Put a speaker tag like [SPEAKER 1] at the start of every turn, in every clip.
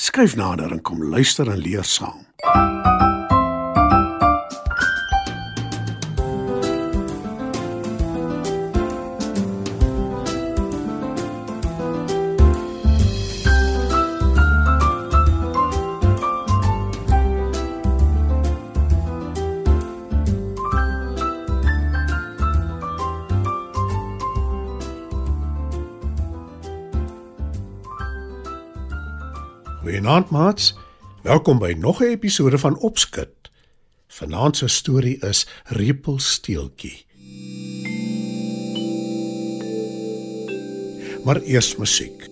[SPEAKER 1] Skryf nader en kom luister en leer saam. Goeienaand maats. Welkom by nog 'n episode van Opskud. Vanaand se storie is Repelsteeltjie. Maar eers musiek.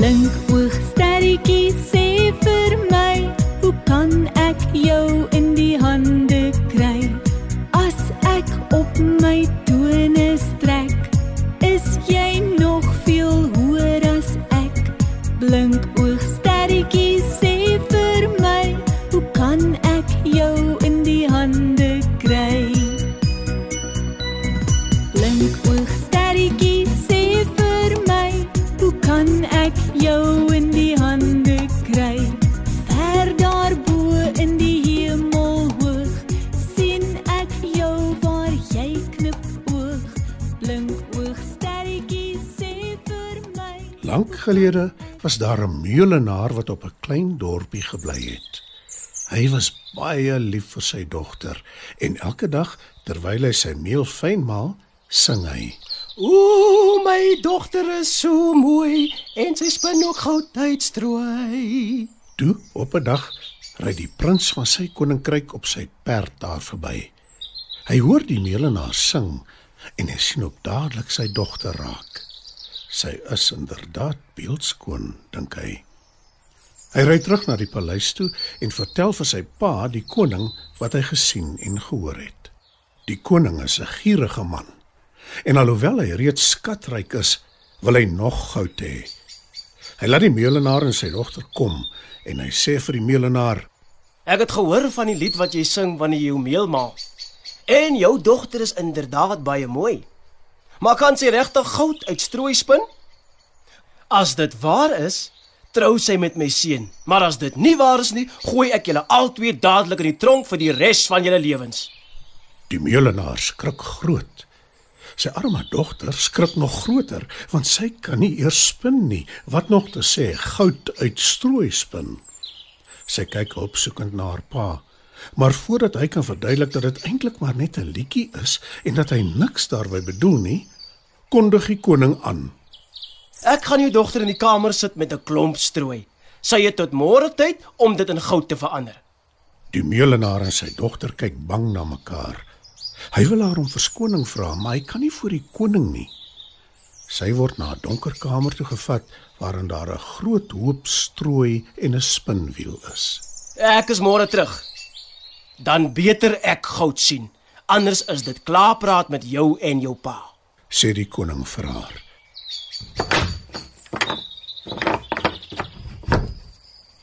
[SPEAKER 2] Blink oog sterretjie sê vir my, hoe kan ek jou in die hande kry? As ek op my tone strek, is jy nog veel hoër as ek. Blink oog sterretjie sê
[SPEAKER 1] gelede was daar 'n meulenaar wat op 'n klein dorpie gebly het. Hy was baie lief vir sy dogter en elke dag terwyl hy sy meel fyn maal, sing hy:
[SPEAKER 3] Ooh, my dogter is so mooi en sy spin ook goud uitstrooi.
[SPEAKER 1] Toe op 'n dag ry die prins van sy koninkryk op sy perd daar verby. Hy hoor die meulenaar sing en hy sien ook dadelik sy dogter raak. Sy is inderdaad beeldskoon, dink hy. Hy ry terug na die paleis toe en vertel vir sy pa, die koning, wat hy gesien en gehoor het. Die koning is 'n gierige man. En alhoewel hy reeds skatryk is, wil hy nog goud hê. Hy laat die meulenaar en sy dogter kom en hy sê vir die meulenaar:
[SPEAKER 3] Ek het gehoor van die lied wat jy sing wanneer jy jou meel maal. En jou dogter is inderdaad baie mooi. Maar kan sy regtig goud uitstrooi spin? As dit waar is, trou sy met my seun. Maar as dit nie waar is nie, gooi ek julle albei dadelik in die tronk vir die res van julle lewens.
[SPEAKER 1] Die meulenaar skrik groot. Sy arme dogter skrik nog groter want sy kan nie eers spin nie, wat nog te sê goud uitstrooi spin. Sy kyk opsoekend na haar pa, maar voordat hy kan verduidelik dat dit eintlik maar net 'n liedjie is en dat hy niks daarby bedoel nie, kondig die koning aan.
[SPEAKER 3] Ek gaan jou dogter in die kamer sit met 'n klomp strooi. Sy het tot môre tyd om dit in goud te verander.
[SPEAKER 1] Die meulenaar en sy dogter kyk bang na mekaar. Hy wil haar om verskoning vra, maar hy kan nie voor die koning nie. Sy word na 'n donker kamer toe gevat waarin daar 'n groot hoop strooi en 'n spinwiel is.
[SPEAKER 3] Ek is môre terug. Dan beter ek goud sien. Anders is dit klaarpraat met jou en jou pa.
[SPEAKER 1] sê die koning vir haar.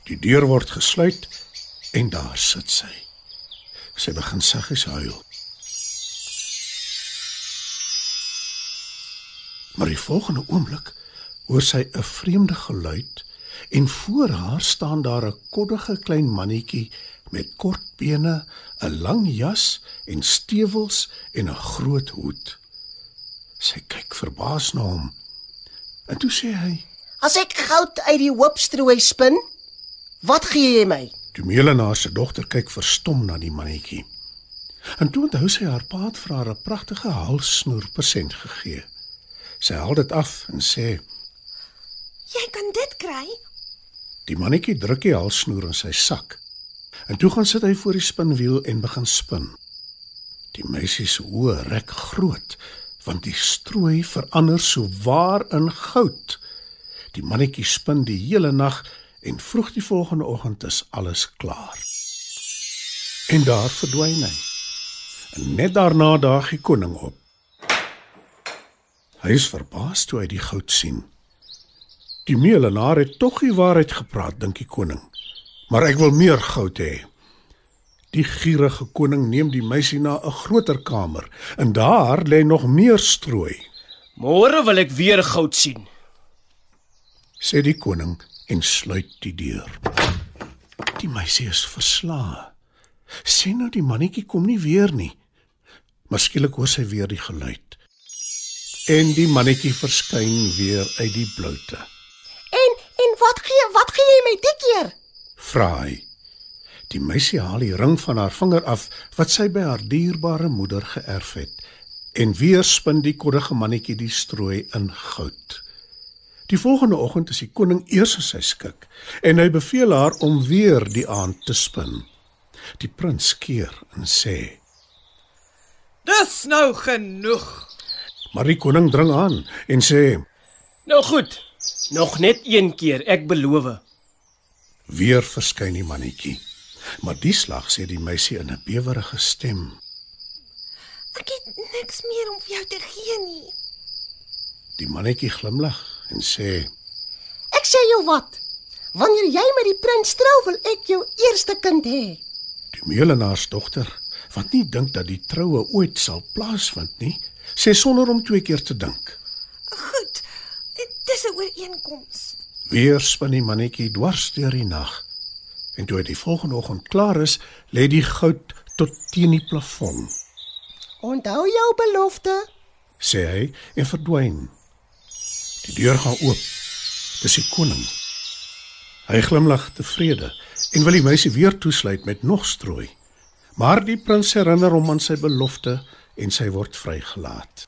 [SPEAKER 1] Die deur word gesluit en daar sit sy. Sy begin saggies huil. Maar die volgende oomblik hoor sy 'n vreemde geluid en voor haar staan daar 'n koddige klein mannetjie met kort bene, 'n lang jas en stewels en 'n groot hoed. Sy kyk verbaas na hom. En toe sê hy:
[SPEAKER 4] As ek goud uit die hoop strooi spin, wat gee jy my?
[SPEAKER 1] Die meulenaar se dogter kyk verstom na die mannetjie. En toe onthou sy haar pa het vir haar 'n pragtige halssnoer persent gegee. Sy haal dit af en sê:
[SPEAKER 4] Jy kan dit kry.
[SPEAKER 1] Die mannetjie druk die halssnoer in sy sak. En toe gaan sit hy voor die spinwiel en begin spin. Die meisie se oë rek groot want die strooi verander so waar in goud. Die mannetjie spin die hele nag en vroeg die volgende oggend is alles klaar. En daar verdwyn hy. En net daarna daag die koning op. Hy is verbaas toe hy die goud sien. Die meelenaar het tog die waarheid gepraat, dink die koning. Maar ek wil meer goud hê. Die gierige koning neem die meisie na 'n groter kamer en daar lê nog meer strooi,
[SPEAKER 3] Môre wil ek weer goud sien.
[SPEAKER 1] sê die koning en sluit die deur. Die meisie is verslae. Sê nou die mannetjie kom nie weer nie. Maar skielik hoor sy weer die geluid. En die mannetjie verskyn weer uit die bloute.
[SPEAKER 4] En en wat gee wat gee jy my die keer?
[SPEAKER 1] Vra hy. Die meisie haal die ring van haar vinger af wat sy by haar dierbare moeder geërf het en weer spin die koddige mannetjie die strooi in goud. Die volgende oggend is die koning eers in sy skik en hy beveel haar om weer die aand te spin. Die prins keer en sê:
[SPEAKER 5] Dis nou genoeg.
[SPEAKER 1] "Maar die koning dring aan en sê:
[SPEAKER 3] Nou goed. Nog net een keer, ek beloof.
[SPEAKER 1] "Weer verskyn die mannetjie." Maar die slag sê die meisie in 'n bewerige stem:
[SPEAKER 6] Ek het niks meer om vir jou te gee nie.
[SPEAKER 1] Die mannetjie glimlag en sê:
[SPEAKER 4] Ek sê jou wat. Wanneer jy met die prins trou, wil ek jou eerste kind hê.
[SPEAKER 1] Die meelenaarsdogter, wat nie dink dat die troue ooit sal plaasvind nie, sê sonder om twee keer te dink.
[SPEAKER 6] Goed. Dis 'n ooreenkoms.
[SPEAKER 1] Weer spin die mannetjie dwars deur die nag. En toe hy die volgende oggend klaar is, lê die goud tot teen die plafon,
[SPEAKER 4] Onthou jou belofte.
[SPEAKER 1] sê hy en verdwyn. Die deur gaan oop. Dis die koning. Hy glimlag tevrede en wil die meisie weer toesluit met nog strooi. Maar die prins herinner hom aan sy belofte en sy word vrygelaat.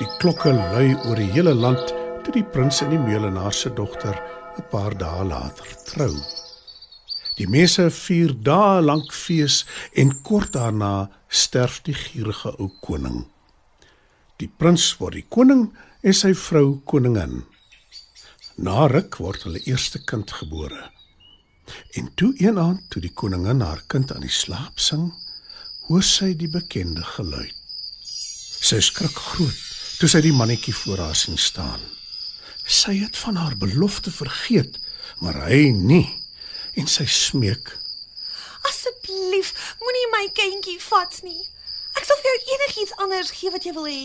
[SPEAKER 1] Die klokke lui oor die hele land toe die prins en die meulenaar se dogter 'n paar dae later trou. Die mense vier dae lank fees en kort daarna sterf die gierige ou koning. Die prins word die koning en sy vrou koningin. Na ruk word hulle eerste kind gebore. En toe eenaand toe die koningin haar kind aan die slaap sing, hoor sy die bekende geluid. Sy skrik groot toe sy die mannetjie voor haar sien staan. Sy het van haar belofte vergeet, maar hy nie. En sy smeek:
[SPEAKER 6] Asseblief, moenie my kindjie vat nie. Ek sal vir jou enigiets anders gee wat jy wil hê.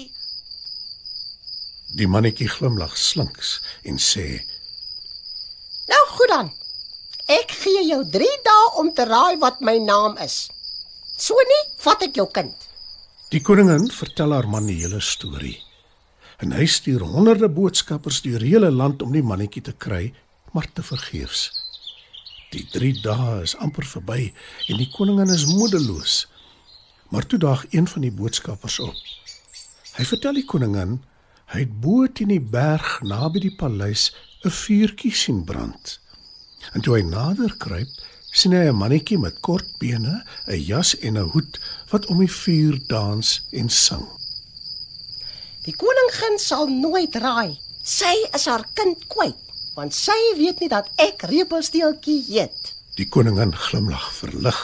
[SPEAKER 1] Die mannetjie glimlag slinks en sê:
[SPEAKER 4] Nou goed dan. Ek gee jou 3 dae om te raai wat my naam is. So nie, vat ek jou kind.
[SPEAKER 1] Die koningin vertel haar man die hele storie. En hy stuur honderde boodskappers deur die hele land om die mannetjie te kry, maar te vergeefs. Die 3 dae is amper verby en die koningin is moedeloos. Maar toe daag een van die boodskappers op. Hy vertel die koningin hy het bo teen die berg naby die paleis 'n vuurtjie sien brand. En toe hy nader kruip, sien hy 'n mannetjie met kort bene, 'n jas en 'n hoed wat om die vuur dans en sing.
[SPEAKER 4] Die koningin sal nooit raai. Sy is haar kind kwyt, want sy weet nie dat ek Repelsteeltjie heet.
[SPEAKER 1] Die koningin glimlag verlig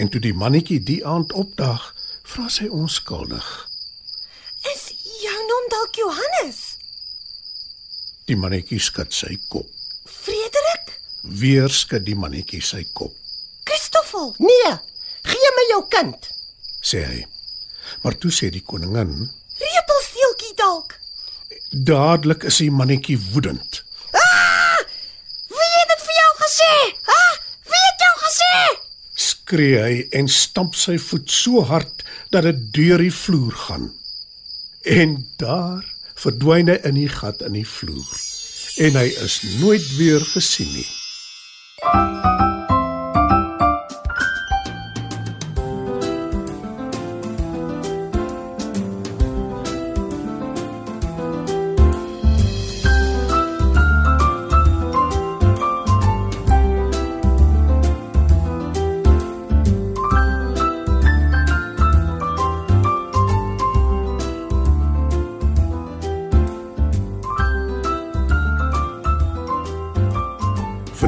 [SPEAKER 1] en toe die mannetjie die aand opdaag, vra sy onskuldig.
[SPEAKER 6] Is jou naam dalk Johannes?
[SPEAKER 1] Die mannetjie skud sy kop.
[SPEAKER 6] Frederik?
[SPEAKER 1] Weer skud die mannetjie sy kop,
[SPEAKER 6] Christoffel?
[SPEAKER 4] Nee, gee my jou kind.
[SPEAKER 1] sê hy. Maar toe sê die koningin? Dadelik is die mannetjie woedend.
[SPEAKER 6] Wie het dit vir jou gesê? Ha? Wie het jou gesê?
[SPEAKER 1] Skree hy en stamp sy voet so hard dat dit deur die vloer gaan. En daar verdwyn hy in die gat in die vloer. En hy is nooit weer gesien nie.